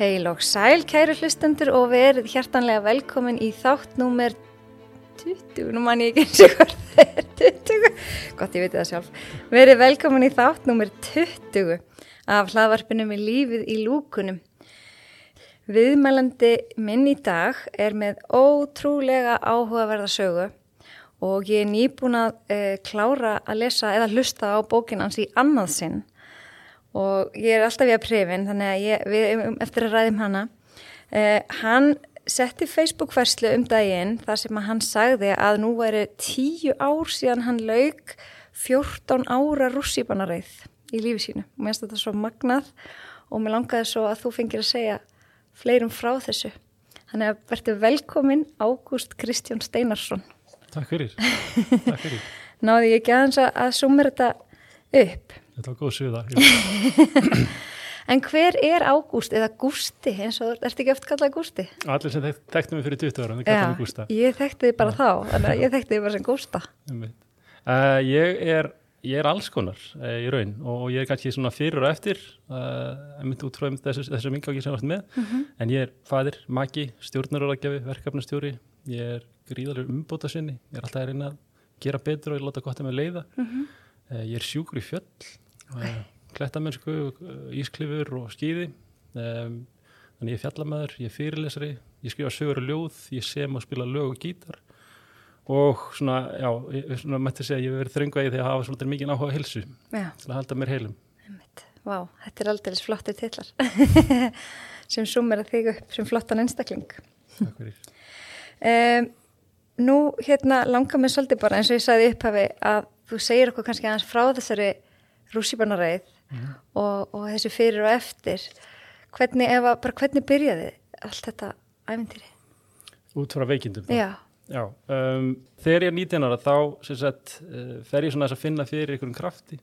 Heil og sæl kæru hlustendur og verið hjertanlega velkomin í þátt númer 20, nú man ég ekki eins og hvað það er 20, gott ég veit það sjálf, verið velkomin í þátt númer 20 af hlaðvarpinum í lífið í lúkunum. Viðmælandi minn í dag er með ótrúlega áhugaverða sögu og ég er nýbúin að e, klára að lesa eða hlusta á bókinans í annað sinn og ég er alltaf í að prifin þannig að ég, við, eftir að ræðum hana. Uh, hann setti Facebook-ferslu um daginn þar sem að hann sagði að nú væri tíu ár síðan hann laug 14 ára rússíbanareið í lífi sínu. Og mér finnst þetta svo magnað og mér langaði svo að þú fengir að segja fleirum frá þessu. Þannig að verður velkomin Ágúst Kristján Steinarsson. Takk fyrir, Takk fyrir. Náði ég ekki aðeins að sumera þetta upp Þetta var góð suða. en hver er Ágúst eða Gústi eins og ert ekki oft kallað Gústi? Allir sem þekktu mig fyrir 20 ára, Gústa. Ég þekkti þið bara Já. þá, þannig að ég þekkti þið bara sem Gústa. Uh, ég, er, ég er alls konar uh, í raun og ég er kannski svona fyrir og eftir, uh, ég myndi útfráðum þessu, þessu mingáki sem ég vart með, mm -hmm. en ég er fadir, maki, stjórnaróðagjafi, verkefnastjóri, ég er gríðalur umbóta sinni, ég er alltaf að reyna að gera betur og ég láta gott að mig leiða. Mm -hmm. Ég er sjúkur í fjöll okay. klettamennsku, ísklifur og skýði þannig ég er fjallamæður, ég er fyrirlesari ég skrifa sögur og ljóð, ég sem að spila lög og gítar. Og svona, já, ég, svona mætti segja ég hef verið þröngvægi þegar að hafa svolítið mikið áhuga hilsu til að halda mér heilum. Vá, þetta er aldrei flottir tillar sem sumir að þig upp sem flottan einstakling. Takk fyrir. Um, Nú, hérna langar mér svolítið bara eins og ég sagði upphafi að þú segir okkur kannski aðeins frá þessari rússibarnareið mm. og, og þessu fyrir og eftir hvernig, efa, bara hvernig byrjaði allt þetta æfintýri? Út frá veikindum þá? Já. Já, um, þegar ég er 19 ára þá sagt, uh, fer ég svona að finna fyrir einhverjum krafti,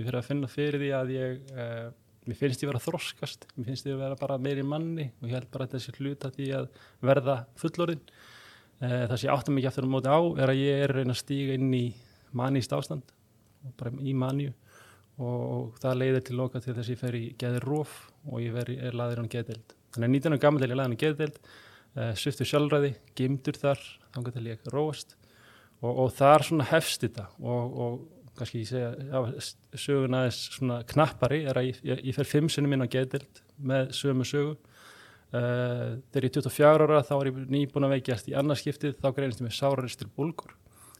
ég fer að finna fyrir því að ég, uh, mér finnst ég vera þroskast, mér finnst ég vera bara meiri manni og ég held bara að þessi hluta því að verða fullorinn. Uh, það sem ég áttum mikið aftur á móti á er að ég er að reyna að stíga inn í manníst ástand, bara í manju og það leiðir til loka til þess að ég fer í geðir róf og ég veri, er laður án geðdeild. Þannig að 19. gammal er ég laður án geðdeild, uh, eh, sviftur sjálfræði, gimdur þar, þannig að ég róast og, og þar svona hefst þetta og, og kannski ég segja, já, sögun aðeins svona knappari er að ég, ég, ég fer fimm sinni minn á geðdeild með sömu sögu. Uh, þegar ég er 24 ára þá er ég nýbúin að veikjast í annarskiptið, þá greinist ég með sáraristil búlgur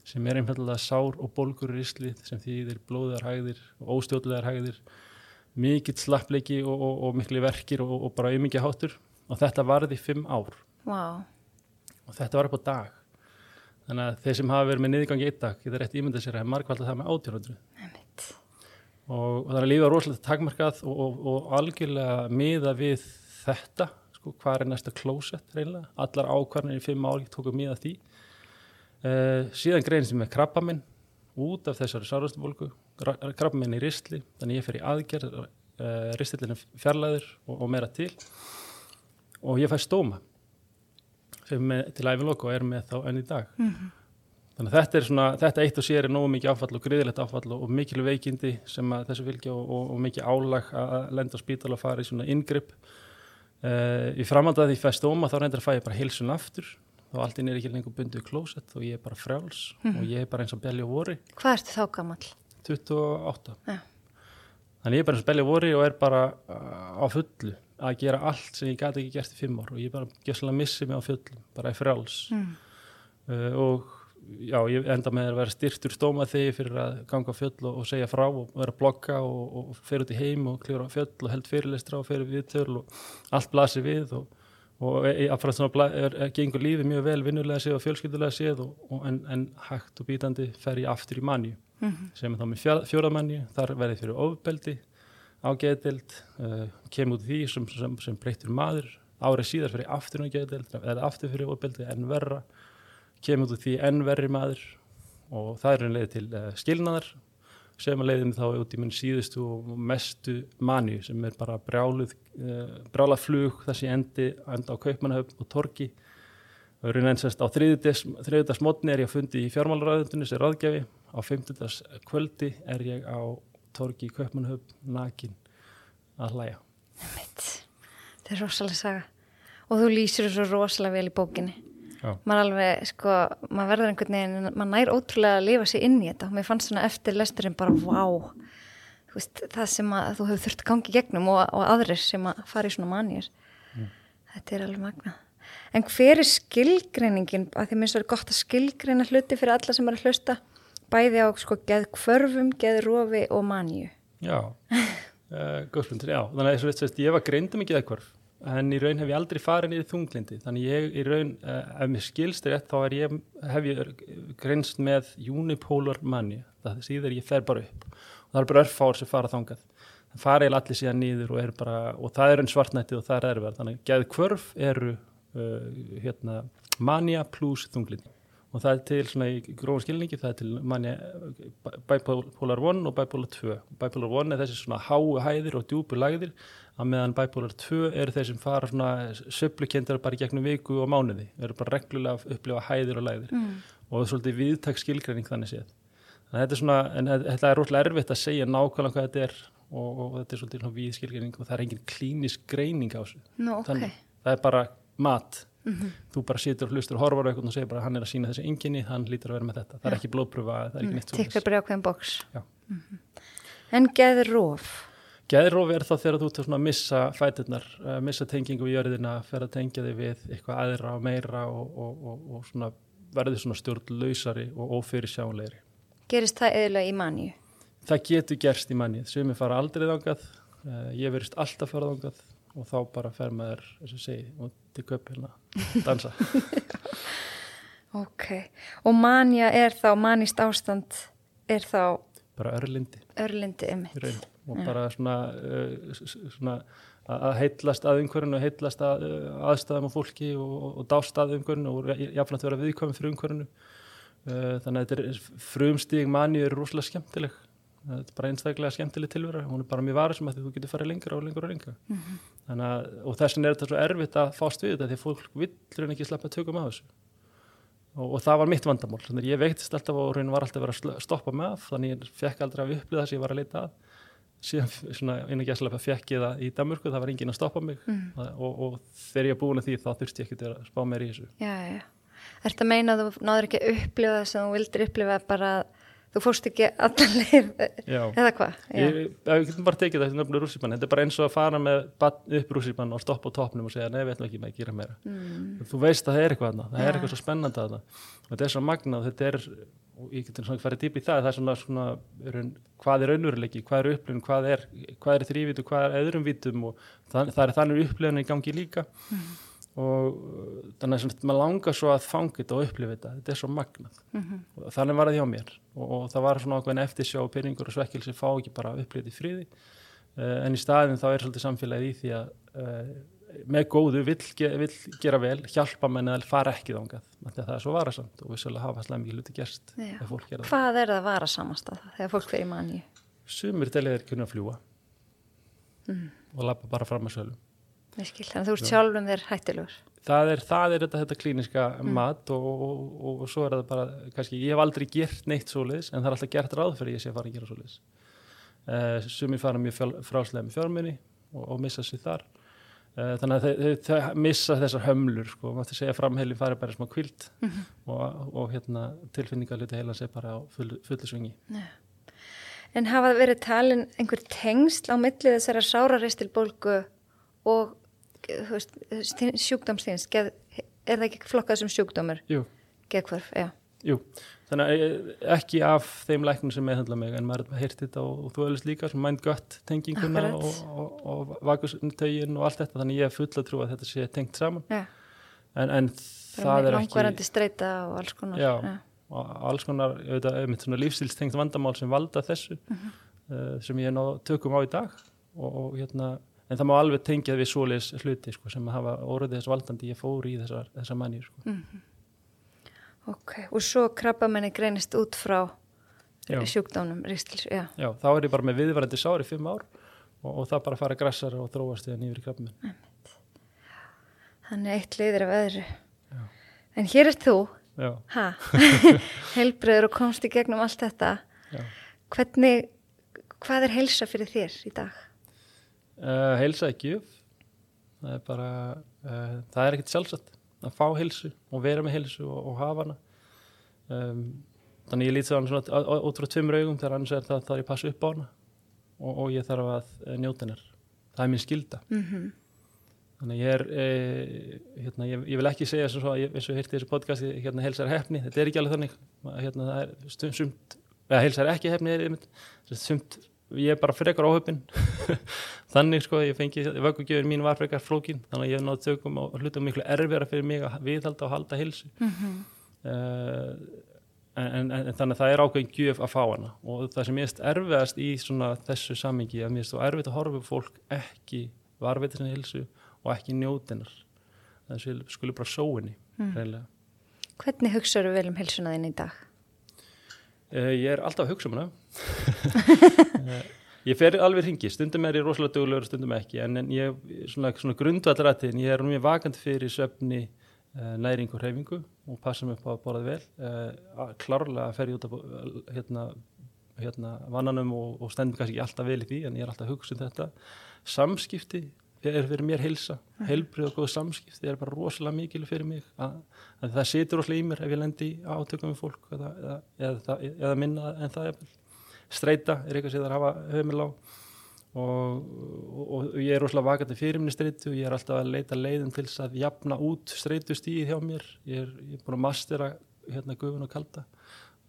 sem er einfallega sár og bólgur í rislið sem þýðir blóðar hægðir og óstjóðlegar hægðir mikill slappleiki og, og, og miklu verkir og, og bara auðmikið hátur og þetta varði fimm ár. Wow. og þetta var upp á dag. Þannig að þeir sem hafa verið með niðurgangi eitt dag geta rétt ímyndað sér að markvalda það með átjónundru og þannig að lífa er rosalega takmarkað og algjörlega miða við þetta sko, hvað er næsta klósett reynilega allar ákvarnir í fimm ár tókum miða því Uh, síðan greinist ég með krabbaminn út af þessari sárastubólku krabbaminn í ristli, þannig ég fer í aðgerð uh, eh, ristillinu fjarlæður og, og meira til. Og ég fær stóma með, til æfinlokk og er með þá enn í dag. Mm -hmm. þannig að þetta er svona þetta eitt og sér er nógu mikið áfall og gríðilegt áfall og, og mikil veikindi sem þessu fylgja og, og mikið álag að lenda á spítal og fara í svona ingripp uh, í framhandaði því fær stóma þá reyndir að fæ ég bara hilsun aftur og allt inn er ekki lengur bundið klósett og ég er bara frjáls mm. og ég er bara eins og belli á vori Hvað ertu þá gammal? 28 ja. Þannig ég er bara eins og belli á vori og er bara uh, á fullu að gera allt sem ég gæti ekki gert í fimm ár og ég er bara gæslega að missi mig á fullu bara í frjáls mm. uh, og já, ég enda með að vera styrtur stómað þig fyrir að ganga á fjöll og, og segja frá og vera að blogga og, og fer út í heim og kljóra á fjöll og held fyrirlistra og fer við töl og allt blasir við og og svona er, er, gengur lífið mjög vel vinnulega séð og fjölskyldulega séð og, og en, en hægt og bítandi fer ég aftur í manju. Mm -hmm. sem er þá með fjóramanju þar verði fyrir ofbeldi ágeðdild uh, kemur út því sem, sem, sem breytur maður. Árið síðar fyrir aftur ágeðdild eða aftur fyrir ofbeldi en verra. Kemur út því en verri maður. Og það er einlega til uh, skilnaðar sem að leiðum þá út í minn síðustu og mestu manju sem er bara brjáluð, uh, brjálað flug þessi endi, enda á Kaupmannahöfn og Torki og raun einsast á þriðdags mótni er ég að fundi í fjármálaræðundunni sem ráðgjafi. Á femtudags kvöldi er ég á Torki í Kaupmannahöfn nakin að hlæja. Þetta er rosalega saga. Og þú lýsir þessu rosalega vel í bókinni. Maður alveg, sko, maður verður einhvern veginn maður nær ótrúlega að lifa sér inn í þetta. Og mér fannst svona eftir lesturinn bara vá, þú veist, það sem að þú hefur þurft að gangi gegnum og, og aðrir sem að fara í svona manjur þetta er alveg magna en hver er skilgreiningin? Að því minnst verður gott að skilgreina hluti fyrir alla sem er að hlusta bæði á sko geð kvörfum, geð rofi og manju Já, uh, góðspunntur, já. Þannig að ég var greindum ekki eða en í raun hef ég aldrei farið niður þunglindi. Þannig ég í raun, uh, ef mér skilst rétt, þá er ég, hef ég greinst með unipolar mania. Það síður ég fer bara upp. Og það er bara örfár sem fara þangað. Það fara eiginlega allir síðan niður og, bara, og það er einn svartnættið og það er erfið. Þannig geð kvörf eru uh, hérna, mania plus þunglindi og það er til svona í gróðum skilningi það er til manni bipolar 1 og bipolar 2 bipolar 1 er þessi svona háu hæðir og djúbu lagðir að meðan bipolar 2 eru þeir sem fara svona söplukendar bara í gegnum viku og mánuði. Eru bara reglulega að upplifa hæðir og lagðir mm. og það er svolítið viðtak skilgræning þannig séð. Að þetta er svona, en þetta er rótlega erfitt að segja nákvæmlega hvað þetta er og, og þetta er svolítið svona við skilgræning og það er engin klínisk greining á þessu. No, okay. þannig það er bara mat. Mm -hmm. þú bara situr og hlustur og horfar eitthvað og segir bara hann er að sína þessi enginni, hann lítur að vera með þetta. Það er ekki blóðpröfa, það er ekki neitt svona bara ákveðin bóks mm -hmm. En geðróf? Geðróf er þá þegar þú ert að missa fæturnar, uh, missa tengingu í jörðina fer að tengja þig við eitthvað aðra og meira og, og, og, og svona, verður svona stjórnlausari og ófyrir sjáleiri Gerist það eðla í manju? Það getur gerst í manju, sem er fara aldrei þángað uh, ég verist alltaf fara þángað og þá bara fer maður, eins og segi, út í köpilna dansa. Ok, og manja er þá, manist ástand er þá bara örlindi, örlindi og bara svona, uh, svona að heitlast að umhverjum og heitlast að, uh, aðstæðum á fólki og, og dást að umhverjum og jáfnvægt vera viðkominn fyrir umhverjum uh, þannig að þetta er frumstíg manju er rosalega skemmtileg. Þetta er bara einstaklega skemmtileg tilvera. Hún er bara mjög varum að þú getur farið lengra og lengra og lengra. Mm -hmm. að, og þess vegna er þetta svo erfitt að fást við þetta því fólk villur ekki sleppa tökum af þessu. Og, og það var mitt vandamál. Þannig að ég veiktist alltaf og raun var alltaf að vera að stoppa með þannig ég fekk aldrei að upplifa þess að ég var að leita að síðan svona einu gæslega fekk ég það í Danmörku, það var engin að stoppa mig. Mm. og, og þegar ég er búin að því þá þurfti ég ekki að spá mér í þessu. Já, já. Er þetta að meina að þú náður ekki að upplifa þess að þú vildir upplifa bara þú fórst ekki allan leið eða hvað? Ég, ég getum bara tekið það þetta er bara eins og að fara með upp rússipann og stoppa á toppnum og segja nei, við ætlum ekki með að gera meira. Mm. þú veist að það er eitthvað það er eitthvað svo spennandi það þetta er svo magnað, þetta er og ég getur svona farið dýp í það það er svona, svona hvað er raunveruleiki, hvað er upplifun hvað er, er þrývit og hvað er öðrum vitum og það, það er þannig upplifun í gangi líka. Mm og uh, þannig að maður langar svo að fanga þetta og upplifa þetta, þetta er svo magnað. Mm -hmm. og þannig var það hjá mér. Og, og það var svona okkur eftirsjá og peningur og svekkilsi fá ekki bara þetta í friði. Uh, en í staðin þá er svolítið samfélagið í því að uh, með góðu vill, vill gera vel hjálpa menn eða fara ekki þángað það er svo varasamt og svolítið hafa slæm ekki luti gerst Hvað er það varasamast að það þegar fólk fyrir manni? Sumir delir er kunna að fljúa mm. og lappa bara fram að sölum Þannig að þú ert sjálfum þér hættilegur. Það er, það er þetta, þetta klíniska mm. mat og, og, og, og svo er það bara, kannski, ég hef aldrei gert neitt svoleiðis en það er alltaf gert ráð fyrir ég sé að fara að gera svoleiðis. Uh, Sumir fara mjög fráslega með fjármunni og missa sér þar. Uh, þannig að þau, þau, missa þessar hömlur, sko, maður segja framheilin fari bara smá kvilt mm -hmm. og hérna, tilfinningarluti heila sé bara á full, fullu svingi. Nei. En hafa verið talin einhver tengsl á millið þessara sáraristilbólgu og sjúkdómsþýnst er það ekki flokkað sem sjúkdómur? Jú. Geðkvarf, já. Jú, þannig að eh, ekki af þeim læknum sem meðhandla mig en maður heyrti þetta og, og þú hefðist líka sem mind-gut tenginguna Akkurat. og, og, og vakustögin og allt þetta þannig ég er full að trú að þetta sé tengt saman ja. en, en það er ekki Langvarandi streyta og alls konar Já, ja. og alls konar lífstilstengt vandamál sem valda þessu uh -huh. uh, sem ég er ná tökum á í dag og hérna en það má alveg tengja við svoleis hluti sko, sem hafa orðið þess valdandi ég fór í þessar, þessar mannir sko. mm -hmm. Ok, og svo krabbamenni greinist út frá já. sjúkdánum ristils, já. já, þá er ég bara með viðvarandi sári fimm ár og, og það bara fara græsar og þróast eða nýfri krabbamenn Þannig eitt liðir af öðru. Já. En hér er þú. Helbröður og komst í gegnum allt þetta. Hvernig hvað er helsa fyrir þér í dag? Uh, heilsa ekki það er bara uh, það er ekkert sjálfsagt að fá hilsu og vera með hilsu og, og hafa hana. Um, þannig ég lítið á hann svona út frá tveimur augum þegar annars er það að ég passa upp á hana og, og ég þarf að eh, njóta hennar. Það er mín skilda mm -hmm. þannig ég er e, hérna, ég, ég vil ekki segja eins og ég hérti þessu podcasti hérna helsar hefni, þetta er ekki alveg þannig. Hérna það er sumt eða helsar ekki hefni er sumt ég er bara frekar óhöfin þannig sko ég fengi vöggugjöfin mín var frekar flókin þannig að ég hef nátt tökum og hlutum miklu erfira fyrir mig að viðhalda og halda hilsu mm -hmm. uh, en, en, en þannig að það er ákveðin gjöf að fá hana og það sem ég erst erfiðast í svona þessu samingi að mér erst erfið að horfa fólk ekki varvita sinni hilsu og ekki njótinar þannig að skulu bara sóinni mm. Hvernig hugsaður vel um hilsuna þinn í dag? Uh, ég er alltaf að hugsa um hana Ég fer alveg hringi, stundum er ég rosalega duglegur, stundum ekki, en, en ég, svona, svona grundvallarættin, ég er mjög vakant fyrir söfni, uh, næring og hreyfingu og passa mig upp á að borða vel. Uh, klárlega fer ég út af hérna, hérna, vannanum og, og stendum kannski ekki alltaf vel í því, en ég er alltaf að hugsa um þetta. Samskipti er fyrir mér heilsa, mhm. heilbrið og góð samskipti er bara rosalega mikil fyrir mig. Að, að það situr rosalega í mér ef ég lendi átökum með fólk eða, eða, eða, eða minna en það er vel streyta er eitthvað sem það hafa höfumil á. Og, og, og ég er rosalega vakandi fyrir minni streytu og ég er alltaf að leita leiðin til þess að jafna út streytustíð hjá mér. Ég er, ég er búin að mastera hérna gufun og kalda.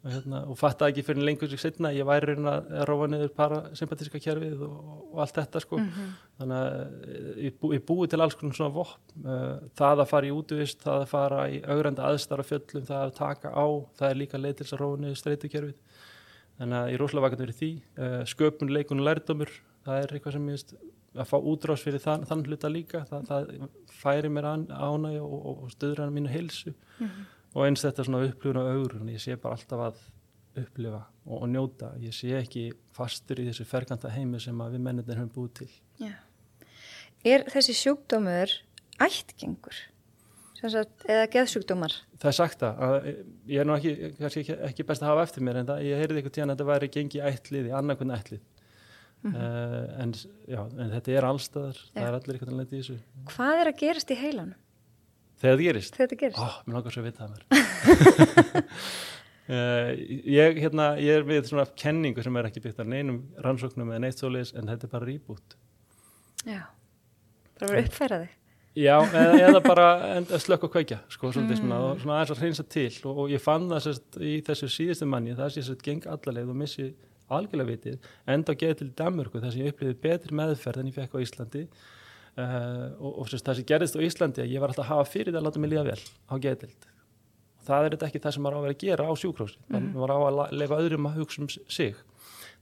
Og, hérna, og fatta ekki fyrir lengur sig setna ég væri reyna að róa niður parasympatíska kjærfið og allt þetta sko. Mm -hmm. þannig að eh, ég, bú, ég búi til alls konar svona vopn. Uh, það að fara í útvist, það að fara í augranda aðstara fjöllum, það að taka á það er líka leið til þess að róa niður streytukjærfið þannig að ég er rosalega vakant verið því uh, sköpun, leikun og lærdómur það er eitthvað sem ég veist að fá útrás fyrir þann, þann hluta líka það, það færi mér ánæg og, og, og stöður hann mínu heilsu mm -hmm. og eins þetta svona upplifun á augur ég sé bara alltaf að upplifa og, og njóta, ég sé ekki fastur í þessu ferkanta heimi sem við mennindir höfum búið til Já. Er þessi sjúkdómur ættgengur? Sagt, eða geðsjúkdómar? Það er sagt að ég er nú ekki, ekki, ekki best að hafa eftir mér en það, ég heyrði eitthvað tíðan að þetta væri gengi ætlið í annarkunn ætlið mm -hmm. uh, en, já, en þetta er allstaðar, já. það er allir eitthvað að leta í þessu Hvað er að gerast í heilan? Þegar þetta gerist? Þegar þetta gerist? Ó, mér langar svo að vita það mér uh, ég, hérna, ég er við svona kenningu sem er ekki byggt af neinum rannsóknum eða neitt svoleiðis en þetta er bara rýbút Já, bara verið uppfæraði Já, eða, eða bara slökk og kveikja sko, svolítið, mm. svona, svona aðeins að hreinsa til. Og, og ég fann það sérst, í þessu síðustu manni það sé að geng allarleið og missi algjörlega vitið, enda að geða til Danmörku þar sem ég upplýði betri meðferð en ég fekk á Íslandi. Uh, og, og sérst, það sem gerðist á Íslandi að ég var alltaf að hafa fyrir það að láta mig líða vel á geðdild það er þetta ekki það sem maður á að vera að gera á sjúkrósi, mm. maður á að lefa öðrum að hugsa um sig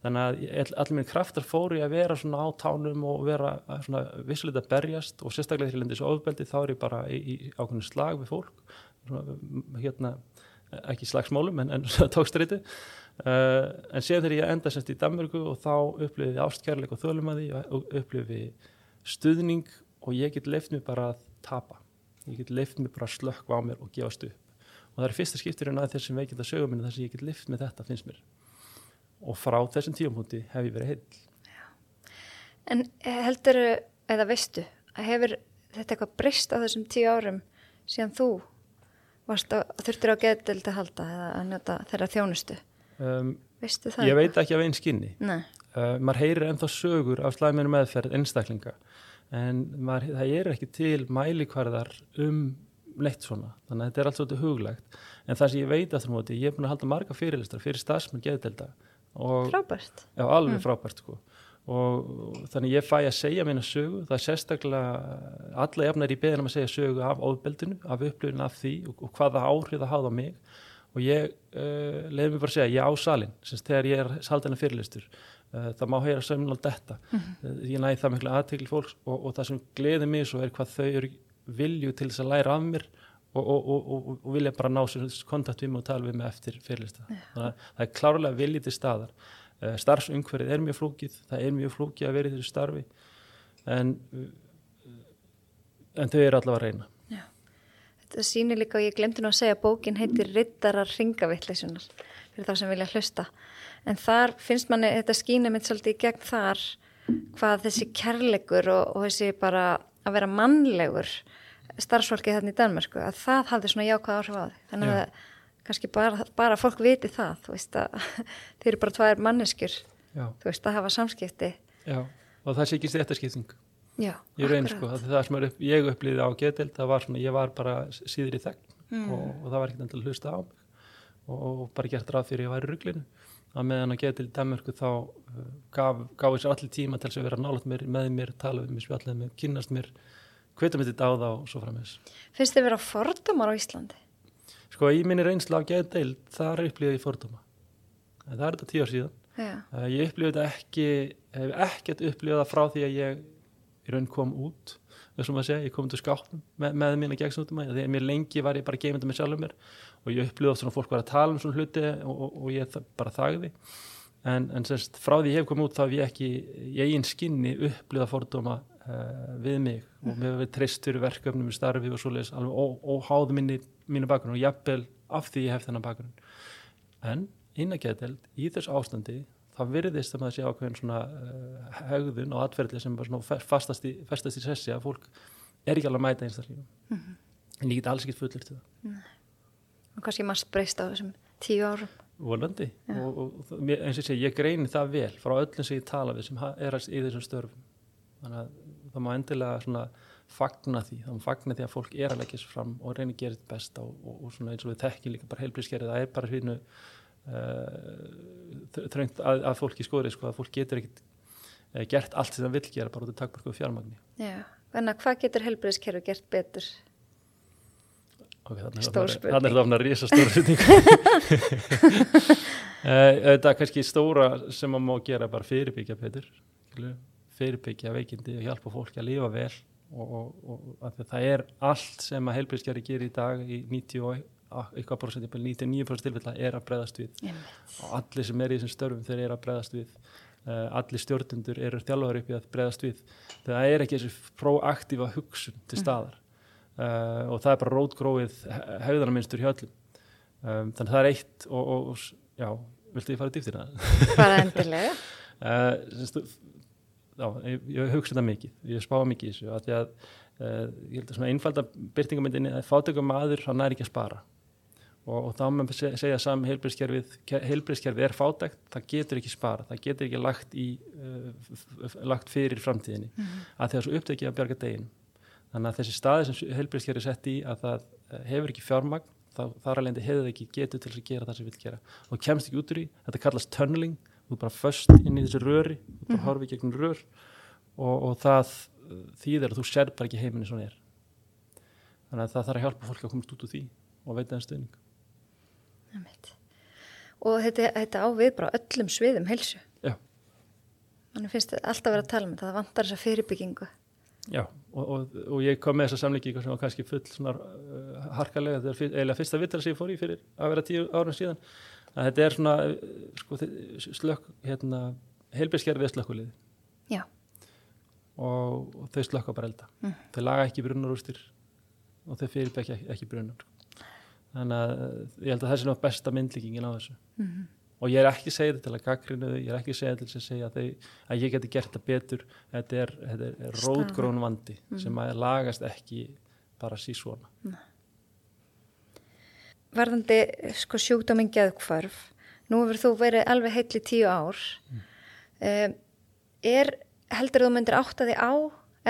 þannig að allir minn kraftar fóri að vera svona á tánum og vera svona vissulega að berjast og sérstaklega þegar ég lendi þessu ofbeldi þá er ég bara í, í ákveðinu slag við fólk. Svona, hérna, ekki slagsmálum en, en tókstriði uh, en séðan þegar ég enda semst í Danmörku og þá upplifið ég ástkærleik og þölumæði og upplifið stuðning og ég get leift mér bara að tapa. Ég get leift mér bara að slökka á mér og gefast upp. Og það er fyrsta skipturinn að þessum veikita söguminn þar sem ég get leift mér þetta finnst mér og frá þessum tíumhúndi hef ég verið heil. Já. En heldur, eða veistu, að hefur þetta eitthvað breyst á þessum tíu árum síðan þú varst að þurftir á geðdild að halda eða að njóta þeirra þjónustu? Um, veistu það? Ég eitthvað? veit ekki af einn skinni. Nei. Uh, maður heyrir ennþá sögur af slæminu meðferð einstaklinga en maður, það er ekki til mælikvarðar um neitt svona, þannig að þetta er allt svolítið huglegt en það sem ég veit að það móti, ég er búin að halda marga fyrirlistar fyrir stafsmenn geðdelda frábært. Já alveg mm. frábært sko. Og þannig ég fæ að segja minna sögu. Það er sérstaklega alla jafnar í beðinum að segja sögu af óbeldinu af upplifinu af því og, og hvaða áhrif það háða mig. Og ég uh, leiði mig bara að segja ég á salin semst þegar ég er saldana fyrirlistur uh, það má heyra sömnald þetta mm -hmm. ég næði það miklu aðtegli fólks og, og það sem gleði mig svo er hvað þau eru vilju til þess að læra af mér og, og, og vilja bara ná kontakt við mig og tala við mig eftir fyrirlista þannig að það er klárlega viljið til staðar. Uh, starfsumhverfið er mjög flókið það er mjög flókið að vera í þessu starfi en en þau eru allavega að reyna. Já. Þetta sýnir líka og ég glemti nú að segja bókin heitir Rittarar ringavittleisunar fyrir það sem vilja hlusta. En þar finnst manni, þetta skýna mitt svolítið í gegn þar hvað þessi kærleikur og, og þessi bara að vera mannlegur starfsfólki þarna í Danmarku að það hafði svona jákvæð áhrif á þig þannig Já. að kannski bara, bara fólk viti það þú veist að þeir eru bara tvær manneskjur já, þú veist að hafa samskipti. Já og það sé ekki stéttaskipting já, ég raun sko, það, það sem upp, ég upplýði á getild, það var svona, ég var bara síður í þegn Mm. og, og það var ekkert endilega hlusta á mig. Og, og bara gert ráð fyrir að ég væri í ruglinu. Að meðan að getild Danmörku þá uh, gaf, gaf þessu allir tíma til þess að vera mér, með mér, tala við mér, spjallið mér, kynnast mér hvita mér til dáða og svo framins finnst þið vera fordómar á Íslandi? sko, í minni reynslu á getild, þar upplýði ég fordóma. En það er þetta tíu ár síðan. Já, Uh, ég upplifði þetta ekki, hef ekkert upplifið það frá því að ég í raun kom út, þessum að segja, ég kom úr skápnum með, með mína gegnsnútum að því að mér lengi var ég bara geimandi með sjálfum mér. Og ég upplifði oft svona fólk var að tala um svona hluti og, og, og ég bara þagði. En, en semst frá því ég hef komið út þá hef ég ekki í eigin skinni upplifað fordóma uh, við mig og mér hefur verið treyst fyrir verkefnum í starfi og svoleiðis alveg óháð minni, mínu bakgrunn og jafnvel af því ég hef þennan bakgrunn. En innagæðdeld í þessu ástandi það virðist að maður sé ákveðin svona uh, hegðun og atferðli sem bara svona fastast í, fastast í sessi að fólk er ekki alveg að mæta einstaklingum en ég get alls ekki fullur til það. Og kannski maður breyst á þessum tíu árum. Volandi og, og, og mér- eins og segi, ég greini það vel frá öllum sem ég tala við sem er í þessum störfum þannig að það má endilega svona fagna því, það má fagna því að fólk er að leggja sér fram og reyna að gera þetta best og, og, og svona eins og við tekki líka bara heilbrískerið það er bara hvínu uh, þröngt að, að fólki skoðri sko, að fólk getur ekkit uh, gert allt sem það vill gera bara út af takmarkuðu fjármagni Já, þannig að hvað getur helbriðskerfi gert betur? okay, þannig spurning. þannig er það ofna að rísa stóra spurning uh, þetta er kannski stóra sem maður má gera bara fyrirbyggja betur fyrirbyggja veikindi og hjálpa fólki að lifa vel og, og, og að það er allt sem að heilbríðskjari gerir í dag í 90 og eitthvað prosent, jafnvel 99% tilfella er að bregðast við Einmitt. og allir sem er í þessum störfum þeir eru að bregðast við uh, allir stjórnundur eru þjálfari upp í að bregðast við það er ekki þessi proaktífa hugsun til staðar uh, og það er bara rótgróið hegðanarmynstur hjá öllum um, þannig að það er eitt og, og, já, viltu ég fara dýftir það? Bara endilega. Uh, já, ég, ég hugsa þetta mikið. Ég spáða mikið í þessu að því að uh, ég held að svona einfalda byrtingamyndinni að fátökum maður, hann er ekki að spara. Og, og þá maður se- segja saman heilbríðskerfið, heilbríðskerfið er fátækt það getur ekki spara, það getur ekki lagt í uh, lagt fyrir framtíðinni, að því að svo upptekið að bjarga degin þannig að þessi staði sem heilbríðskerfið sett í að það eh, hefur ekki fjármagn þá þar alveg hefur það ekki getur til að gera það sem vil gera. Og kemst ekki út úr því, þetta kallast tunneling þú er bara föst inn í þessu röri þú er bara horfið gegnum rör og, og það þýðir að þú sér bara ekki heiminn eins og hann er þannig að það þarf að hjálpa fólki að komast út úr því og veita stuðning Einmitt. Og þetta, þetta á við bara öllum sviðum helsu. Þannig finnst þetta alltaf verið að tala um þetta, það vantar þessa fyrirbyggingu. Já, og, og, og ég kom með þessa samlíkingu sem var kannski full svona uh, harkalega, eiginlega fyrsta vittar sem ég fór í fyrir að vera tíu árum síðan að þetta er svona sko, slökk, hérna heilbærskerfið slökkuliði Já. og, og þau slökka bara elda. Mm. þau laga ekki brunarústir og þau fyrirbækja ekki, ekki brunar þannig að uh, ég held að það sé nú besta myndlíkingin á þessu. Mm og ég er ekki þetta til að gaggrinu þau, ég er ekki þetta til að segja að, þau, að ég geti gert það betur. Þetta er, er Staðan. rótgrón vandi sem að lagast ekki bara sí svona Varðandi sko, sjúkdóminn geðkvarf, nú hefur þú verið alveg heill í tíu ár. Um, er, heldur þú myndir átta þig á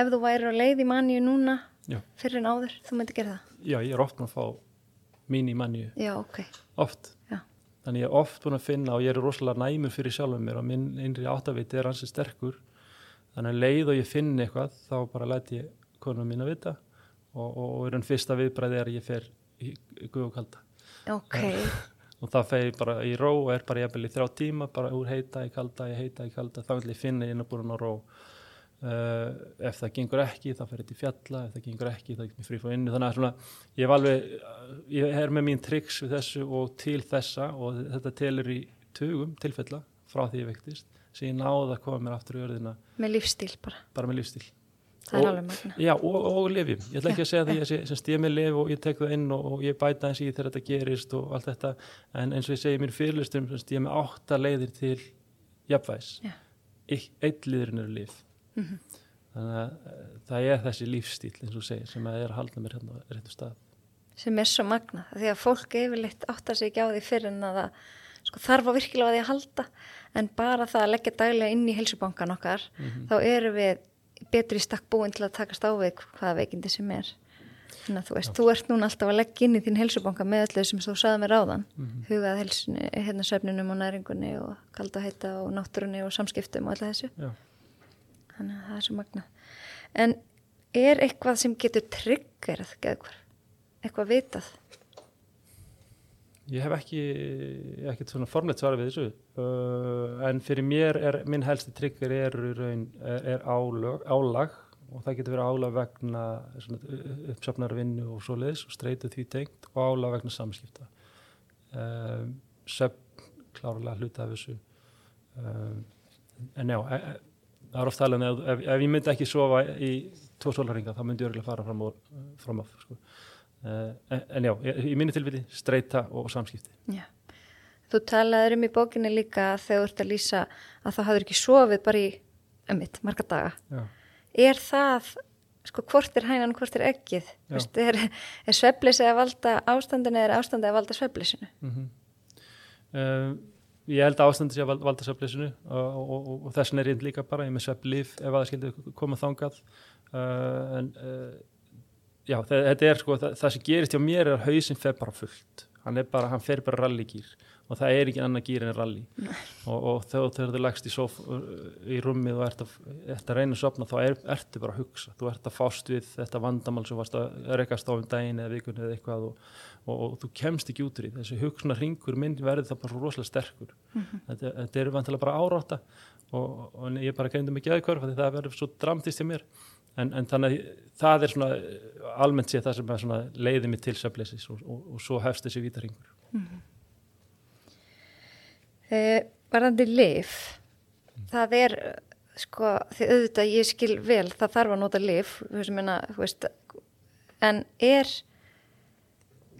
ef þú væri á leið í manniu núna Já. fyrir en áður, þú myndir gera það? já, ég er búin að fá mín í manju, Já, ok. oft Já. þannig ég er oft búin að finna og ég er rosalega næmur fyrir sjálfum mér og minn innri áttaviti er hansi sterkur þannig að leið og ég finn eitthvað þá bara læt ég konum mín að vita og, og, og er enn fyrsta viðbræði er að ég fer í, í guð og kalda Ok, og það fegi bara í ró og er bara jafnvel í þrjá tíma bara úr heita í kalda, í heita í kalda. Þá vil ég finna ég innabúrun á ró. Uh, ef það gengur ekki þá fer þetta í fjalla, ef það gengur ekki þá getur mér frí frá innu, þannig að svona ég hef alveg, ég er með mín triks við þessu og til þessa og þetta telur í tugum tilfella frá því ég vektist, sem ég náði að koma mér aftur í örðina með lífstíl bara. bara með lífstíl Það er alveg magna. Já, og, og lifjum. Ég ætla ekki að segja því að ég stíð með lif og ég tek það inn og, og ég bæta eins í þegar þetta gerist og allt þetta. En eins og ég segi mér fyrirlistum, stíð með átta leiðir til jafnvæs. Já. Eitt, liðurinn eru lif. þannig að uh, það er þessi lífstíl eins og segir sem að er að halda mér hérna réttu stað sem er svo magna því að fólk yfirleitt áttar sig ekki á því fyrir en að það sko, þarf á virkilega að því að halda en bara það að leggja daglega inn í helsubankan okkar mm -hmm. þá eru við betri stakk búin til að takast á við hvaða veikindi sem er þannig að þú veist, Já. þú ert núna alltaf að leggja inn í þín helsubanka með öllu sem þú saði með ráðan mm -hmm. hugað helsunni, hérna söfnunum og næringunni og kalda heita og náttúrunni og samskiptum og alltaf þessu Já. þannig að það er svo magna en er eitthvað sem getur tryggerað eitthvað vitað Ég hef ekki ekkert svona formlegt svara við þessu. Uh, en fyrir mér er minn helsti tryggur er, er, er álag, álag. Og það getur verið álag vegna uppsöfnar vinnu og svo leiðis og streytu því tengt og álag vegna samskipta. Um, söfn klárlega hluta af þessu. Um, en já e, e, það er oft talað ef, ef, ef ég myndi ekki sofa í tvo sólaringa þá myndi ég örgulega fara fram, fram af sko Uh, en já, í minni tilfelli streyta og samskipti já. Þú talaður um í bókinni líka þegar þú ert að lýsa að það hafður ekki sofið bara í ömmit, marga daga já. er það sko hvort er hænan, hvort er ekkið Vist, er, er sveflisi að valda ástandinu eða ástandi að valda sveflisinu mm -hmm. uh, eh, Ég held að ástandi sé að valda sveflisinu og, og, og, og þessin er reynd líka bara ég með sveflif ef að það skildi koma þangað uh, en já, þetta er sko, það, það sem gerist hjá mér er að hausin fer bara fullt. Hann er bara, hann fer bara rallygýr og það er ekki annar gýr en rally. Og, og þegar þú leggst í, sof, í rummið og ert að, ert að reyna að sopna þá er, ertu bara að hugsa. Þú ert að fást við þetta vandamál sem varst að rekast á um daginn eða vikunni eða eitthvað og, og, og þú kemst ekki út í þessi hugsunar ringur minn verður það bara rosalega sterkur. Mm -hmm. þetta, þetta er vantilega bara áráta og ég bara gæmdi mikið aðkvörf því það verður svo dramtist í mér en, en þannig að það er svona almennt séð það sem leiði mig til söfleysis og, og, og svo hefst þessi vítaringur mm -hmm. eh, Varðandi lif mm. það er sko því auðvitað ég skil vel það þarf að nota lif minna, veist, en er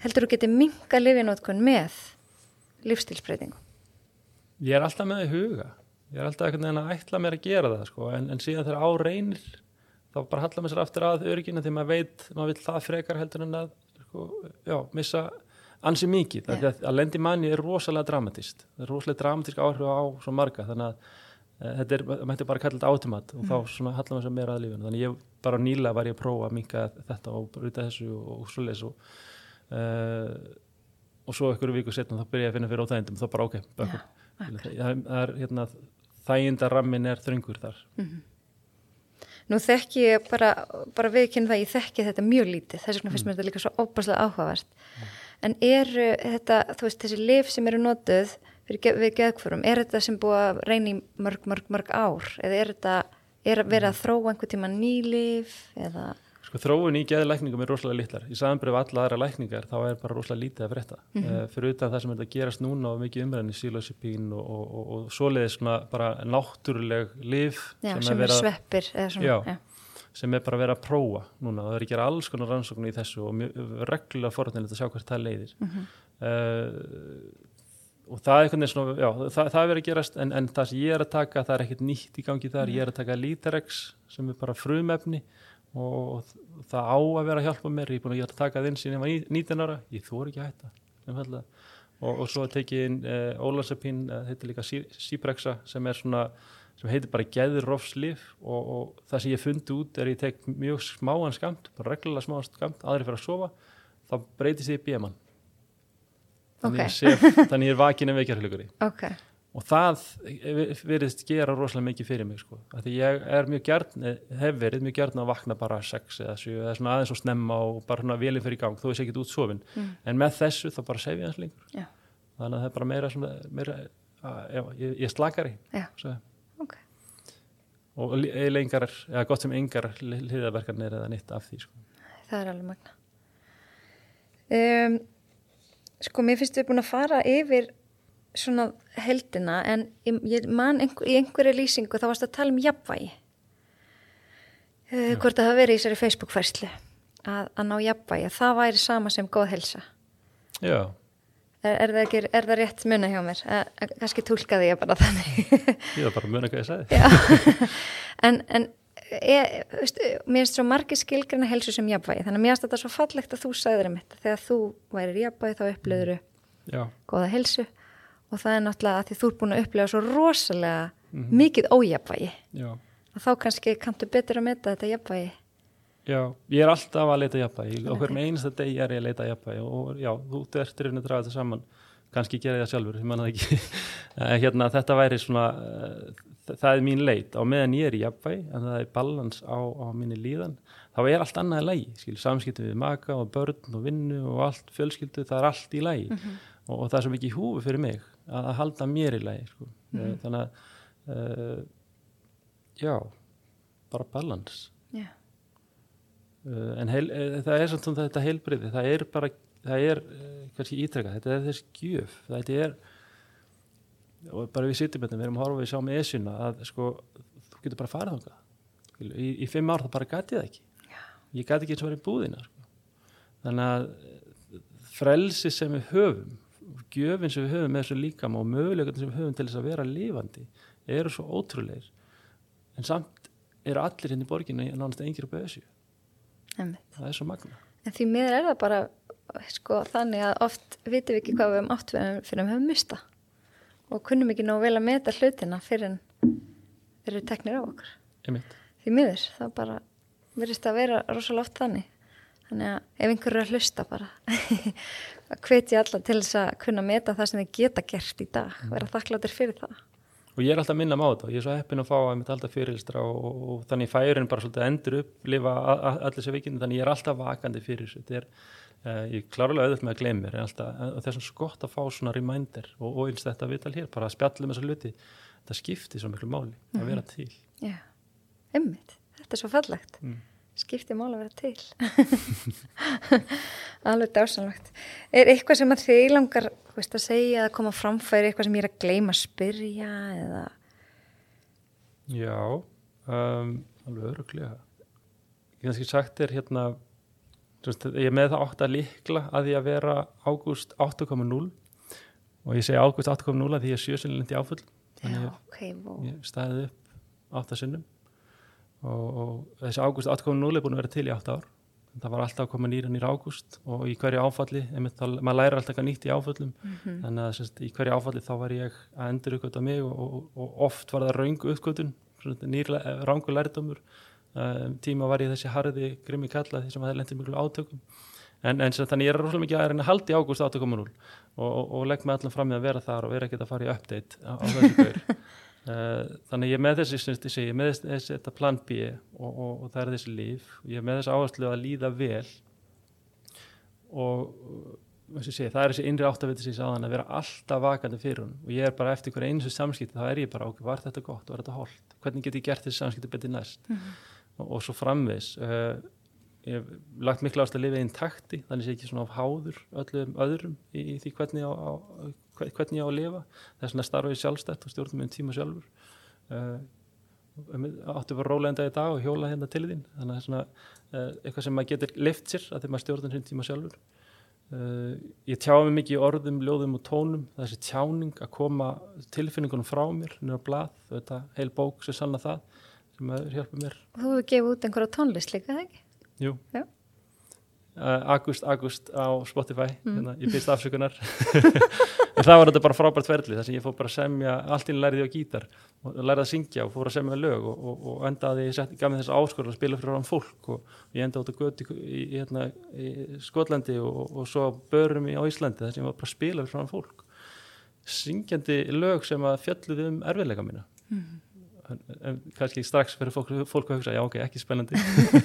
heldur þú getið minga lifinótkun með lífstilsbreytingu? Ég er alltaf með í huga ég er alltaf eitthvað að ætla mér að gera það sko, en, en síðan þegar á reynir þá bara hallar maður sér aftur að öryggina því maður veit, maður vil það frekar heldur en að sko, já, missa ansi mikið, yeah. að, að lendi manni er rosalega dramatist, það er rosalega dramatísk áhrif á svo marga, þannig að e, þetta er, maður hætti bara að kalla þetta átumat og mm. þá svona hallar maður sér meira að lífuna, þannig ég bara nýla var ég að prófa að minka þetta og bruta þessu og, og svo leys og e, og svo einhverju viku setna þá byrja ég að finna fyrir óþægindum, þá bara ok, yeah, það er hérna þægindarammin er þröngur þar mm -hmm. Nú þekki ég bara, bara viðkynna það, ég þekki þetta mjög lítið, þess vegna finnst mér mm. þetta líka svo óbærslega áhugavert. Mm. En er þetta, þú veist, þessi lif sem eru notuð fyrir, við geðkvörum, er þetta sem búið að reyna í mörg, mörg, mörg ár? Eða er þetta, er að vera að mm. þróa einhver tíma nýlif eða... Sko þróun í geðlækningum er rosalega litlar. Í samanbreyf alla aðra lækningar þá er bara rosalega lítið að frétta. Mm -hmm. uh, fyrir utan það sem er að gerast núna og mikið umræðin í sílósipín og, og, og, og svoleiðis svona bara náttúruleg liv já, sem, sem er sveppir. Svona, já, já. sem er bara að vera að prófa núna. Það er gera alls konar rannsóknu í þessu og reglulega forðanilegt að sjá hvert það leiðir. Mm -hmm. uh, og það er einhvern veginn svona, já, það, það er verið að gerast en, en það sem ég er að taka, það er ekkert nýtt í gangi þar. Ég er að taka Literex sem er bara frumefni og það á að vera að hjálpa mér. Ég er búin að taka það inn síðan ég var 19 ára. Ég þóri ekki að hætta og, og svo tekið inn eh, Ólarsapín, uh, þetta er líka Síbreksa sem er svona, sem heitir bara geðurrofslif og, og það sem ég fundi út er ég tek mjög smáan skamt bara reglulega smáan skamt, aðri fyrir að sofa þá breytist ég í bíamann þannig, okay. þannig ég er vakin en vekjarhulugari ok og það verðist gera rosalega mikið fyrir mig sko. því ég er mjög gert hef verið mjög gert að vakna bara 6 eða 7 eða svona aðeins og snemma og bara svona velin fyrir gang, þú veist ekki út sofin mm. en með þessu þá bara sef ég hans lengur yeah. þannig að það er bara meira, svona, meira að, já, ég, ég slakar í yeah. okay. og lengar eða gott sem engar hliðaverkarnir eða nýtt af því sko. það er alveg magna um, sko mér finnst við búin að fara yfir svona heldina en ég man einhver, í einhverju lýsingu þá varst að tala um jafnvægi. Uh, hvort að það veri í þessari Facebook færslu að, að ná jafnvægi það væri sama sem góð helsa já. Er, er, það, ekki, er það rétt munna hjá mér? Uh, kannski tólkaði ég bara þannig. Ég var bara munna hvað ég sagði. En, en e, veist, mér finnst svo margir skilgrina helsu sem jafnvægi, þannig að mér finnst þetta svo fallegt að þú sagðir um þetta, þegar þú værir jafnvægi þá upplöður Já, góða helsu og það er náttúrulega að því þú er búin að upplöða svo rosalega mikið ójafvægi já, og þá kannski kanntu betur að meta þetta jafnvægi. Já, ég er alltaf að leita jafnvægi, á hverjum einasta degi er ég að leita jafnvægi og já, þú ert reyna að draga þetta saman, kannski gera ég það sjálfur, ég manna það ekki, Eh, hérna þetta væri svona, uh, það er mín leit, á meðan ég er í jafnvægi, en það er balans á, á minni líðan, þá er allt annað í lægi, samskiptum við maka og börn og vinnu og allt fjölskyldu, það er allt í lægi og, og það er svo mikið húfi fyrir mig að, að halda mér í lægi, sko, mm þannig að, uh, já, bara balans. Já, Uh, en heil, uh, það er svona þetta heilbriði, það er bara, það er kannski ítrekka, þetta er þess gjöf, þetta er, og bara við sittum þetta, við erum að horfa við sjá með esjuna að sko, þú getur bara farið þangað, í, í fimm ár þá bara gati það ekki, Já. ég gati ekki eins og verið búðina, sko. þannig að eh, frelsi sem við höfum, gjöfin sem við höfum með þessu líkam og möguleikarnir sem við höfum til þess að vera lifandi, eru svo ótrúleir, en samt eru allir hérna í borginni nánast engir upp emmi. það er svo magna En því miður er það bara sko, þannig að oft vitum við ekki hvað við höfum átt fyrir við höfum mista og kunnum ekki nógu vel að meta hlutina fyrir þeir eru teknir á okkur. Einmitt. Því miður, það bara verðist að vera rosalega oft þannig. Þannig að ef einhver eru að hlusta bara að hvetja alla til þess að kunna meta það sem þeir geta gert í dag, vera þakkláttir fyrir það. og ég er alltaf minna á þetta og ég er svo heppin að fá að mitt alltaf fyrirlistra og, og, og þannig færin bara svolítið endur upp lifa allir þessi vikindi þannig ég er alltaf vakandi fyrir þessu þetta er, uh, ég er klárlega auðvitað með að það er svona svo gott að fá svona reminder og, og eins þetta viðtal hér bara að spjallum þessa hluti, þetta skiptir svo miklu máli að vera til Já, einmitt, þetta er svo fallegt. Mm. Skipti mál að vera til. Alveg dásanlegt. Er eitthvað sem að þið langar veist, að segja að koma framfæri, eitthvað sem ég er að gleyma að spyrja eða... Já, um, alveg öruglega. Ég kannski sagt þér hérna, veist, ég er með það átt að líkla að því að vera ágúst 8.0 og ég segi ágúst 8.0 að því ég er sjösynlendi áfull. Þannig Já, ég, ok, vó. ég staðið upp áttasinnum og, og þessi ágúst 8.0 er búin að vera til í 8 ár. Það var alltaf að koma nýra nýra ágúst og í hverju áfalli, einmitt, maður læra alltaf eitthvað nýtt í áföllum, þannig að semst, í hverju áfalli þá var ég að endur uppgöta mig og, og, og oft var það raungu uppgötun, nýr rángu lærdómur, um, tíma var ég þessi harði grimmi kalla því sem það lendir miklu átökum, en, en sem, þannig ég er rosalega mikið að í ágúst 8.0 og, og, og legg mig allan fram með að vera þar og vera ekkert að fara í update á, á þessu gaur. Uh, þannig ég með þessi, sem ég með þessi, þetta plan B og, og, og það er þessi líf. Ég með þessi áherslu að líða vel og uh, sé, það er þessi innri áttaviti sem ég sagði að vera alltaf vakandi fyrir hún og ég er bara eftir hverja einu samskipti þá er ég bara ok, var þetta gott, var þetta holdt hvernig get ég gert þessi samskipti betur næst? Og, og svo framvegs uh, ég hef lagt miklu ást að lifa einn takti þannig sé ég ekki svona á háður öllum öðrum í, í því hvernig á, á, hvernig ég á að lifa þess vegna starfa ég sjálfstætt og stjórnum með tíma sjálfur uh, áttu bara rólegenda í dag og hjóla hérna til þín þannig að það er svona uh, eitthvað sem maður getur lift sér að þegar maður stjórnum sín tíma sjálfur uh, ég tjá mig mikið í orðum, ljóðum og tónum þessi tjáning að koma tilfinningunum frá mér nýra blað, þetta heil bók sem sanna það sem hjálpa mér Þú hefur gefið út einhverja tónlist líka? Jú. Já. Uh, August, August á Spotify, hérna, ég byrst afsökunar. en það var þetta bara frábært ferli, þar sem ég fór bara að semja, allt inn lærið á gítar og lærið að syngja og fór að semja lög og, og, og endaði, ég gaf mér þess aðskor að spila fyrir án fólk og ég endaði út að göti í, hérna, í Skotlandi og, og svo börum í á Íslandi þar sem ég var bara að spila fyrir án fólk. Syngjandi lög sem að fjalluði um erfiðleika mína. Mm en, en kannski strax fyrir fólk, fólk að hugsa já ok, ekki spennandi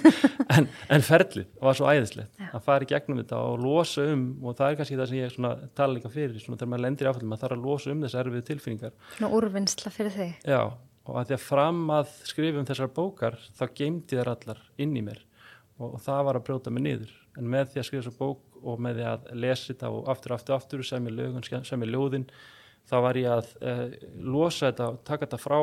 en, en ferlið var svo æðislegt Já. að fara í gegnum þetta og losa um og það er kannski það sem ég svona, tala líka fyrir svona, þegar maður lendir í áfællum, maður þarf að losa um þessar erfið tilfinningar Svona úrvinnsla fyrir þig. já, og að því að fram að skrifum þessar bókar þá geymdi þær allar inn í mér og, og það var að brjóta mig niður en með því að skrifa þessar bók og með því að lesa þetta og aftur, aftur, aftur sem ég lögun, sem ég ljóðin þá var ég að uh, losa þetta og taka þetta frá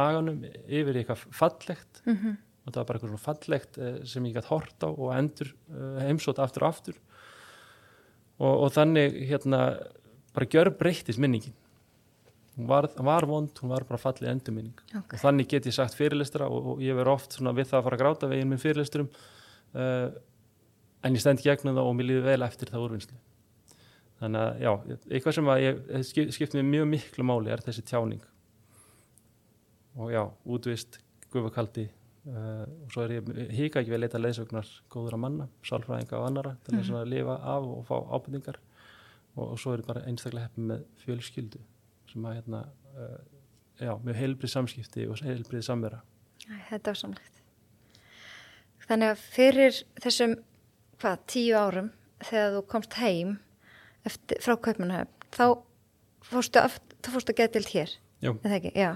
maganum yfir eitthvað fallegt. Mm -hmm. og það var bara eitthvað svona fallegt uh, sem ég gætt hort á og endur uh, heimsótt aftur og aftur. Og, og þannig hérna bara gjör breytist minningin. Hún var, var vond, hún var bara fallið endurminning. Ok. og þannig get ég sagt fyrirlistra og, og ég verð oft svona við það að fara að gráta veginn minn fyrirlisturum en ég stend gegnum það og mér líður vel eftir það úrvinnslu þannig að já, eitthvað sem að ég skip, skipt mér mjög miklu máli er þessi tjáning. Og já, útvist gufakaldi uh, og svo er ég hika ekki við að leita leiðsögnar góður að manna, sálfræðinga og annara til þess að lifa af og fá ábyrningar og, og svo er ég bara einstaklega heppin með fjölskyldu sem að hérna uh, já, mjög heilbrið samskipti og heilbrið samvera. Þetta er samlegt. Þannig að fyrir þessum, hvað, tíu árum þegar þú komst heim eftir, frá Kaupmannhöfn, þá fórstu, fórstu að geta til hér, Já, eða ekki, já.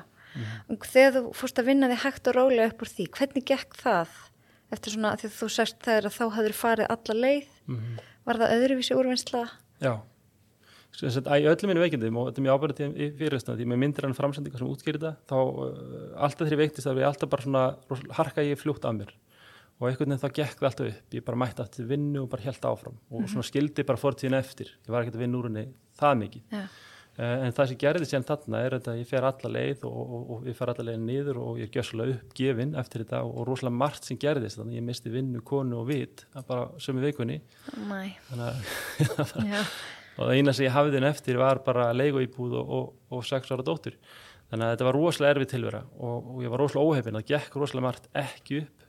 Og þegar þú fórst að vinna þig hægt og rólega upp úr því, hvernig gekk það eftir svona, því að þú sérst þegar að þá hafður farið alla leið, mm var það öðruvísi úrvinnsla? já. Þess að í öllum minn veikindum og þetta er mjög ábærið í fyrirlestunum því með myndir en framsendingar sem útskýrir það þá uh, alltaf þegar ég veiktist þá er alltaf bara svona harka ég fljótt af mér og einhvern veginn þá gekk það alltaf upp. Ég bara mætti aftur vinnu og bara held áfram. Og svona skildi bara fortíðin eftir. Ég var ekkert að vinna úr henni það mikið. Já, Uh, en það sem gerði sér þarna er að ég fer alla leið og, og, og ég fer alla leið niður og ég er gjössalega uppgefin eftir þetta og, og rosalega margt sem gerðist þannig að ég misti vinnu, konu og vit að bara sömu vikunni. Mæ, þannig að já, og það eina sem ég hafði þinn eftir var bara leiguíbúð og, og, og sex ára dóttur. Þannig að þetta var rosalega erfið tilvera og, og ég var rosalega óhefin, það gekk rosalega margt ekki upp. Eh,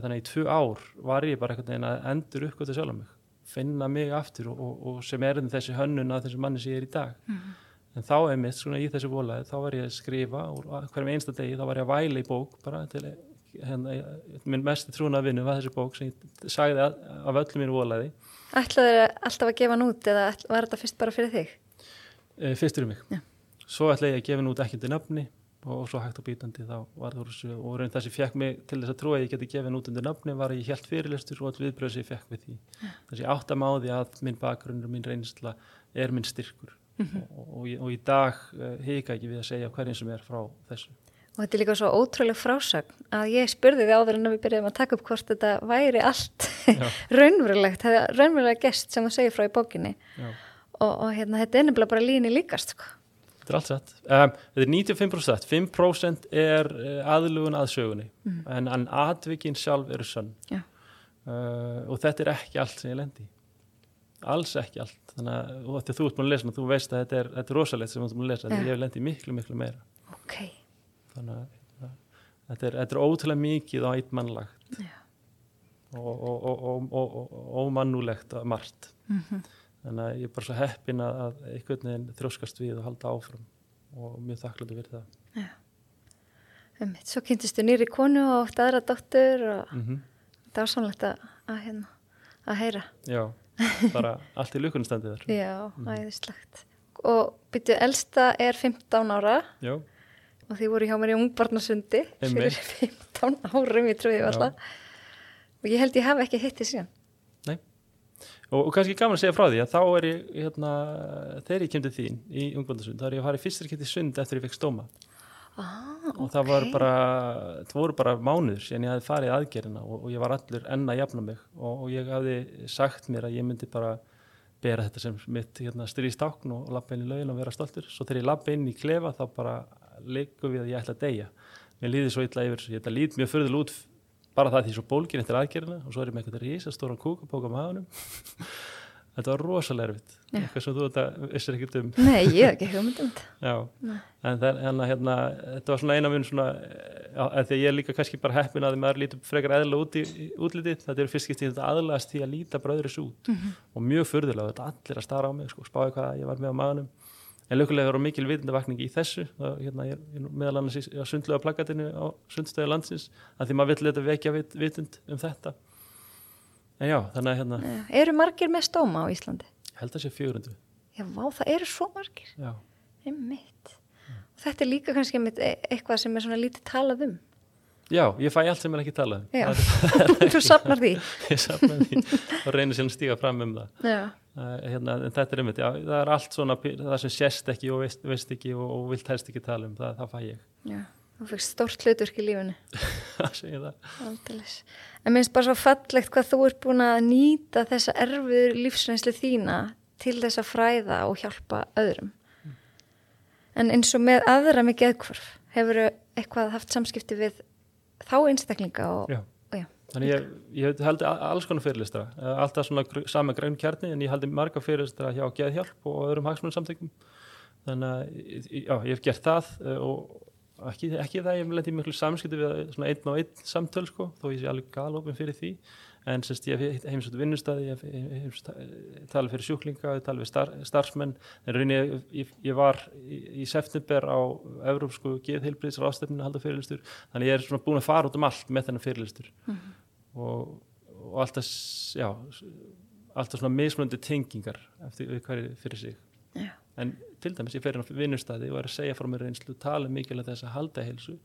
þannig að í tvö ár var ég bara einhvern veginn að endur uppgötu sjálf mig finna mig aftur og, og, og sem er þessi hönnun að þessi manni sem ég er í dag en þá er mitt svona í þessu volaði þá var ég að skrifa og hverjum einsta degi þá var ég að væla í bók bara til hérna, minn mest trúna vinnu var þessi bók sem ég sagði að, af öllum mínu volaði ætlaðu alltaf að gefa hann út eða var þetta fyrst bara fyrir þig? e, fyrstur um mig Já. svo ætla ég að gefa henni út ekki undir nafni og svo hægt og bítandi þá var það úr þessu og raun það sem fekk mig til þess að trúa að ég geti gefið henni út undir nafni var að ég held fyrirlestur og all viðbröð sem ég fekk við því. Þessi áttamáði að minn bakgrunn og minn reynsla er minn styrkur. Og, og, ég- og í dag uh, hika ekki við að segja hverjum sem er frá þessu. Og þetta er líka svo ótrúleg frásagn að ég spurði því áður en að við byrjuðum að taka upp hvort þetta væri allt raunverulegt, það er raunverulega gest sem þú segir frá í bókinni. Já. og, og hérna, þetta er nefnilega bara líni líkast sko. Þetta er allt satt. Um, þetta er 95%. 5% er uh, aðlugun að sögunni en, en atvikin sjálf eru sönn. Já. Uh, og þetta er ekki allt sem ég lendi. Alls ekki allt. Þannig að og þetta þú ert búin að lesa, þú veist að þetta er, þetta er rosalegt sem þú ert búin að lesa. Þetta ég hef lendið miklu, miklu meira. Ok, Þannig að uh, þetta er, þetta er ótrúlega mikið á eitt mannlagt Já. og, og, og, og, og, og ómannulegt að margt. Þannig að ég er bara svo heppin að, að einhvern veginn þrjóskast við og halda áfram og mjög þakkláttu fyrir það. um, svo kynntistu nýri konu og átt aðra dóttur og Mm það var samlegt að, að, hérna, að heyra. Já, bara allt í lukunstandi þar. Já, æðislegt. Og byrju, elsta er 15 ára Já, og því voru hjá mér í ungbarnasundi fyrir Einmitt. 15 árum, ég trúi Já. alltaf. Og ég held ég hafi ekki hitt því síðan. Og, og kannski gaman að segja frá því að þá er ég, hérna, þegar ég kem til þín í ungbandasund, þá er ég að fara í fyrstir geti sund eftir ég fekk stóma. Ah, Og það var bara, það voru bara mánuður síðan ég hafði farið í aðgerina og, og ég var allur enn að jafna mig og, og ég hafði sagt mér að ég myndi bara bera þetta sem mitt hérna, stríðstákn og lappa inn í laugin og vera stoltur. Svo þegar ég lappa inn í klefa þá bara leikum við að ég ætla að deyja. Mér líði svo illa yfir, ég ætla að lít mjög förðul út bara það því svo bólgin eftir aðgerina og svo er ég með eitthvað rísa stóran kúkapók á maðunum. þetta var rosalega erfitt, eitthvað sem þú þetta vissir ekkert um. Nei, ég hef ekki hugmynd um þetta. En það, hérna, hérna, þetta var svona eina mun svona, en því að ég er líka kannski bara heppin að því maður lítur frekar eðla út í, í útlitið, þetta er fyrst skipti þetta aðlagast því að líta bröðuris út. Og mjög furðulega, þetta allir að stara á mig, sko, spáði hvað ég var með á maðunum, en lökulega var mikil vitundavakning í þessu, það, hérna, ég er, er meðal annars í á sundlega plakatinu á sundstöðu landsins, að því maður vill þetta vekja vit, vitund um þetta, en já, þannig að hérna. Eru margir með stóma á Íslandi? held að sé 400, Já, vá, það eru svo margir. já. Einmitt. Og þetta er líka kannski einmitt e- eitthvað sem er svona lítið talað um. Já, ég fæ allt sem er ekki talað um. Það er- Þú sapnar því. ég safnaði því og reynir síðan að stíga fram um það Já. Uh, hérna, en þetta er einmitt, já, það er allt svona það sem sést ekki og veist, veist ekki og, og vilt helst ekki tala um, það, það fæ ég Já. Þú fyrst stórt hlutverk í lífinu. að segja það Aldeilis. En minnst bara svo fallegt hvað þú ert búin að nýta þessa erfiður lífsreynslu þína til þess að fræða og hjálpa öðrum. En eins og með aðra með geðkvarf, hefur eitthvað haft samskipti við þá einstaklinga og. Þannig ég, ég haldi a- alls konar fyrirlistra, alltaf svona sama græn kjarni en ég haldi marga fyrirlistra hjá Geðhjálp og öðrum hagsmunarsamtökum. Þannig að já, ég hef gert það eh, og ekki, ekki það ég hef lendið miklu samskipti við svona einn á einn samtöl sko, þó ég sé alveg galopin fyrir því. En semst ég hef heimsvægt vinnustæði, ég hef talað fyrir sjúklinga, ég talað við star, starfsmenn. En rauninni ég, ég, ég var í, í september á Evrópsku geðheilbriðs ráðstefninu að halda fyrirlistur. Þannig ég er svona búin að fara út um allt með þennan fyrirlistur og, og alltaf, já, alltaf svona mismunandi tengingar eftir hverju fyrir sig. Já. En til dæmis ég fer inn á vinnustæði og er að segja frá mér reynslu, tala mikilvægt þess að halda heilsu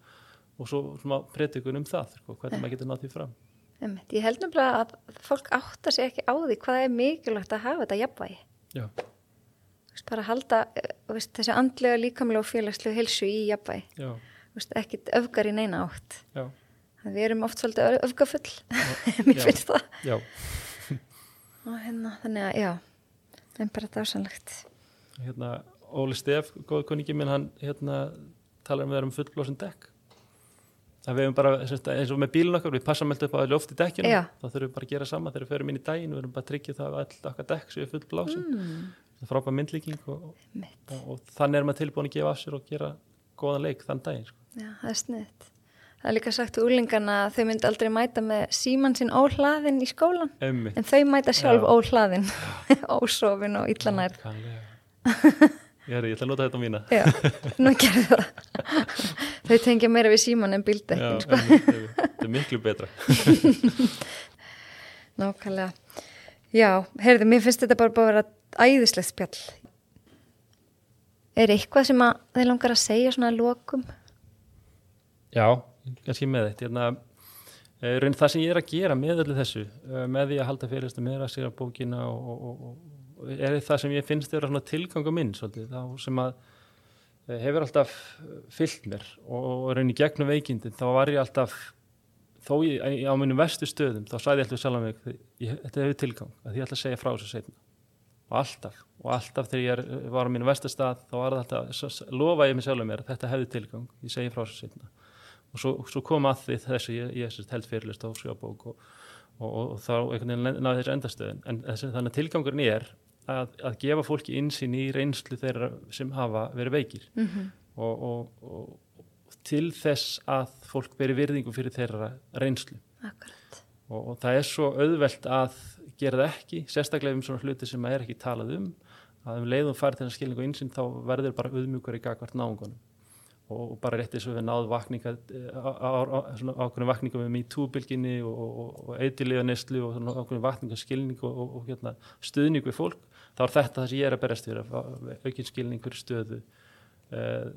og svo svona predikun um það, sko, hvernig maður getur nátt því fram. Einmitt. Ég held nefnilega að fólk átta sig ekki á því hvað er mikilvægt að hafa þetta jafnvægi. Já, bara að halda eh, veist, þessi andlega, líkamlega og félagslegu hilsu í jafnvægi. ekkit öfgar í neina átt. já, við erum oft svolítið öfgafull, mér finnst það. já. Og hérna, þannig að, já, það er bara dásanlegt. Hérna, Óli Stef, góð koningi minn, hann hérna, talar um að við erum fullblósin dekk. Það við erum bara, eins og með bílun okkar, við passum alltaf upp á loft í dekkinu, Já. þá þurfum við bara að gera sama þegar við förum inn í daginn, við erum bara að tryggja það að all okkar dekk séu fullblósin. Mm. Það er frábæð myndlíking og, Mitt. og, og þannig er maður tilbúin að gefa af sér og gera góðan leik þann daginn. Sko. Já, það er sniðt. Það er líka sagt við úlingana að þau myndi aldrei mæta með síman sinn óhlaðin í skólan, Emmi. en þau mæta sjálf Já. óhlaðin, ósofin og illanær. Ég, er, ég ætla að nota þetta á mína. Já, nú gerðu það. Þau tengja meira við síman en Já, bíldekkin, sko. einmitt, einmitt. Þetta er miklu betra. Nákvæmlega. Já, heyrðu, mér finnst þetta bara búið að vera æðislegt spjall. Er eitthvað sem að þeir langar að segja svona lokum? Já, kannski með þetta. Hérna, eh, raun það sem ég er að gera með öllu þessu, eh, með því að halda fyrirstu með að sér á bókina og, og, og, er það sem ég finnst svona tilgangu minn svolítið, þá sem að eh, hefur alltaf fyllt mér og, raun í gegnum veikindin, þá var ég alltaf, þó ég á minnum vestu stöðum, þá sagði ég alltaf sjálf ég, þetta hefur tilgang, að ég ætla að segja frá þessu setna. Og alltaf, og alltaf þegar ég var á mínu vestastað, þá var það alltaf, lofa ég mig sjálf mér, að þetta hefði tilgang, ég segi frá þessu setna og svo, svo kom að því þessu ég, ég held fyrirlist á sjóbók og, og, og, og þá einhvern veginn náði þessu endastöðin. En þessi, þannig að tilgangurinn er að, að gefa fólki insýn í reynslu þeirra sem hafa verið veikir. Mm -hmm. og, og, og, og til þess að fólk beri virðingu fyrir þeirra reynslu. Og, og það er svo auðvelt að gera það ekki, sérstaklega um svona hluti sem er ekki talað um. Að um leiðum farið þennan skilning og insýn þá verður bara auðmjúkur í gagvart náungunum og, bara rétt eins og við náðum vakninga ákveðin vakninga með MeToo-bylginni og, og, og ákveðin vakninga skilning og, og, og hérna, stuðning við fólk þá er þetta það sem ég er að berast fyrir aukinn skilning fyrir stöðu uh,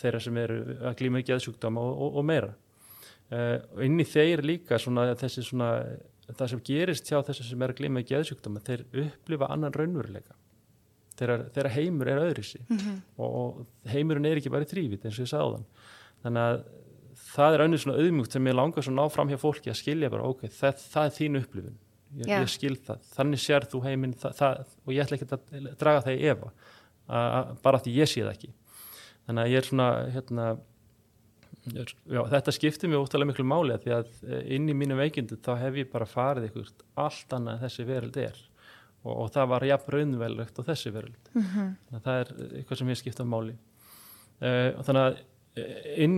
þeirra sem eru að glíma ekki aðsjúkdama og, og meira. Uh, og inn í þeir líka svona, þessi svona það sem gerist hjá þessi sem er að glíma ekki aðsjúkdama þeir upplifa annan raunveruleika þeirra heimur er öðrisi Mm -hmm. og, og heimurinn er ekki bara í þrývit eins og ég sagði á þann þannig að það er önnur svona auðmjúkt sem ég langar svona ná fram hjá fólki að skilja bara ok, það, það er þín upplifun. Ég, Já. ég skil það, þannig sér þú heiminn og ég ætla ekki að draga það í efa. Bara því ég sé það ekki. Þannig að ég er svona hérna, já, þetta skiptir mig óttalega miklu máli að því að eh, inn í mínu veikindu þá hef ég bara farið ykkur allt annað en þessi veröld er og, og það var jafn raunvelegt og þessi veröld. Þannig að það er eitthvað sem ég skipta máli. Uh, og þannig að eh, inn,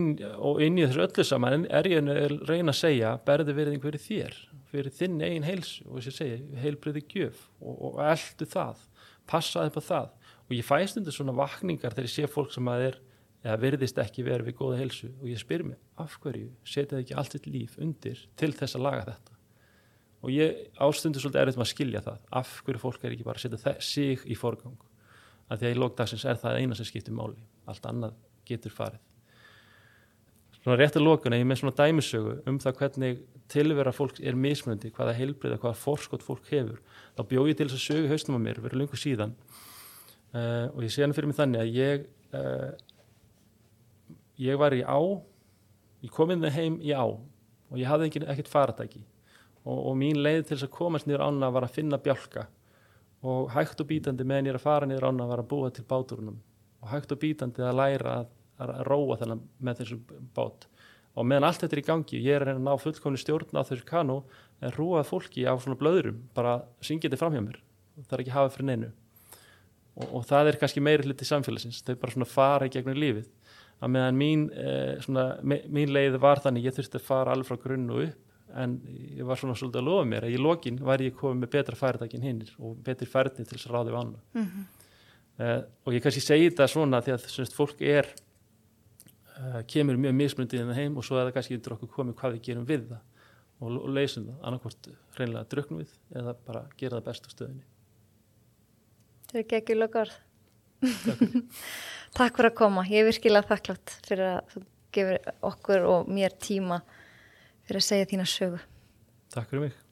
og inn í þessu öllu saman er ég reyna að segja berði verðing fyrir þér, fyrir þinn eigin heilsu. Og þess að segja, heilbriði gjöf. Og, og eldu það, passaði upp á það. Og ég fæst undir svona vakningar þegar ég sé fólk sem að er eða virðist ekki verið við góða heilsu. Og ég spyr mig af hverju setja þið ekki allt sitt líf undir til þess að laga þetta og ég ástundu svolítið erfitt með að skilja það af hverju fólk er ekki bara að setja sig í forgang. Að því að í lókdagsins er það eina sem skiptir máli. Allt annað getur farið. Svona rétt að lókuna ég með svona dæmisögu um það hvernig tilvera fólk er mismunandi hvaða heilbriða, hvaða forskot fólk hefur þá bjóð ég til þess að sögu hausnum á mér verið lungu síðan. Uh, og ég sé hann fyrir mig þannig að ég uh, ég var í á ég kom inn heim í á og ég hafði ekkert faratæki og, og mín leið til þess að komast niður ána var að finna bjálka. Og hægt og bítandi meðan ég er að fara niður ána var að búa til báturunum. Og hægt og bítandi að læra að, að róa þennan með þessum bát. Og meðan allt þetta er í gangi, ég er að ná fullkomni stjórn á þessu kanó en rúað fólki á svona blöðurum bara syngja þetta fram hjá mér. Það er ekki hafa fyrir neinu. Og, og það er kannski meiri hluti samfélagsins. Þau bara svona fara í gegnum lífið. Að meðan mín, eh, svona, mín leið var þannig ég þurfti að fara alveg frá grunn og upp en ég var svona svolítið að lofa mér að í lokin væri ég komið með betra færdækin hinnir og betri færdi til þess að ráði vanna mm -hmm. uh, og ég kannski segi þetta svona því að semst, fólk er uh, kemur mjög mismundið inn á heim og svo er það kannski undir okkur komið hvað við gerum við það og, og leysum það, annarkvort reynilega druknum við eða bara gera það best á stöðinni. Ekki ekki lögur Takk fyrir. Að koma, ég er virkilega þakklátt fyrir að þú gefur okkur og mér tíma fyrir að segja þína sögu. Takk fyrir mig.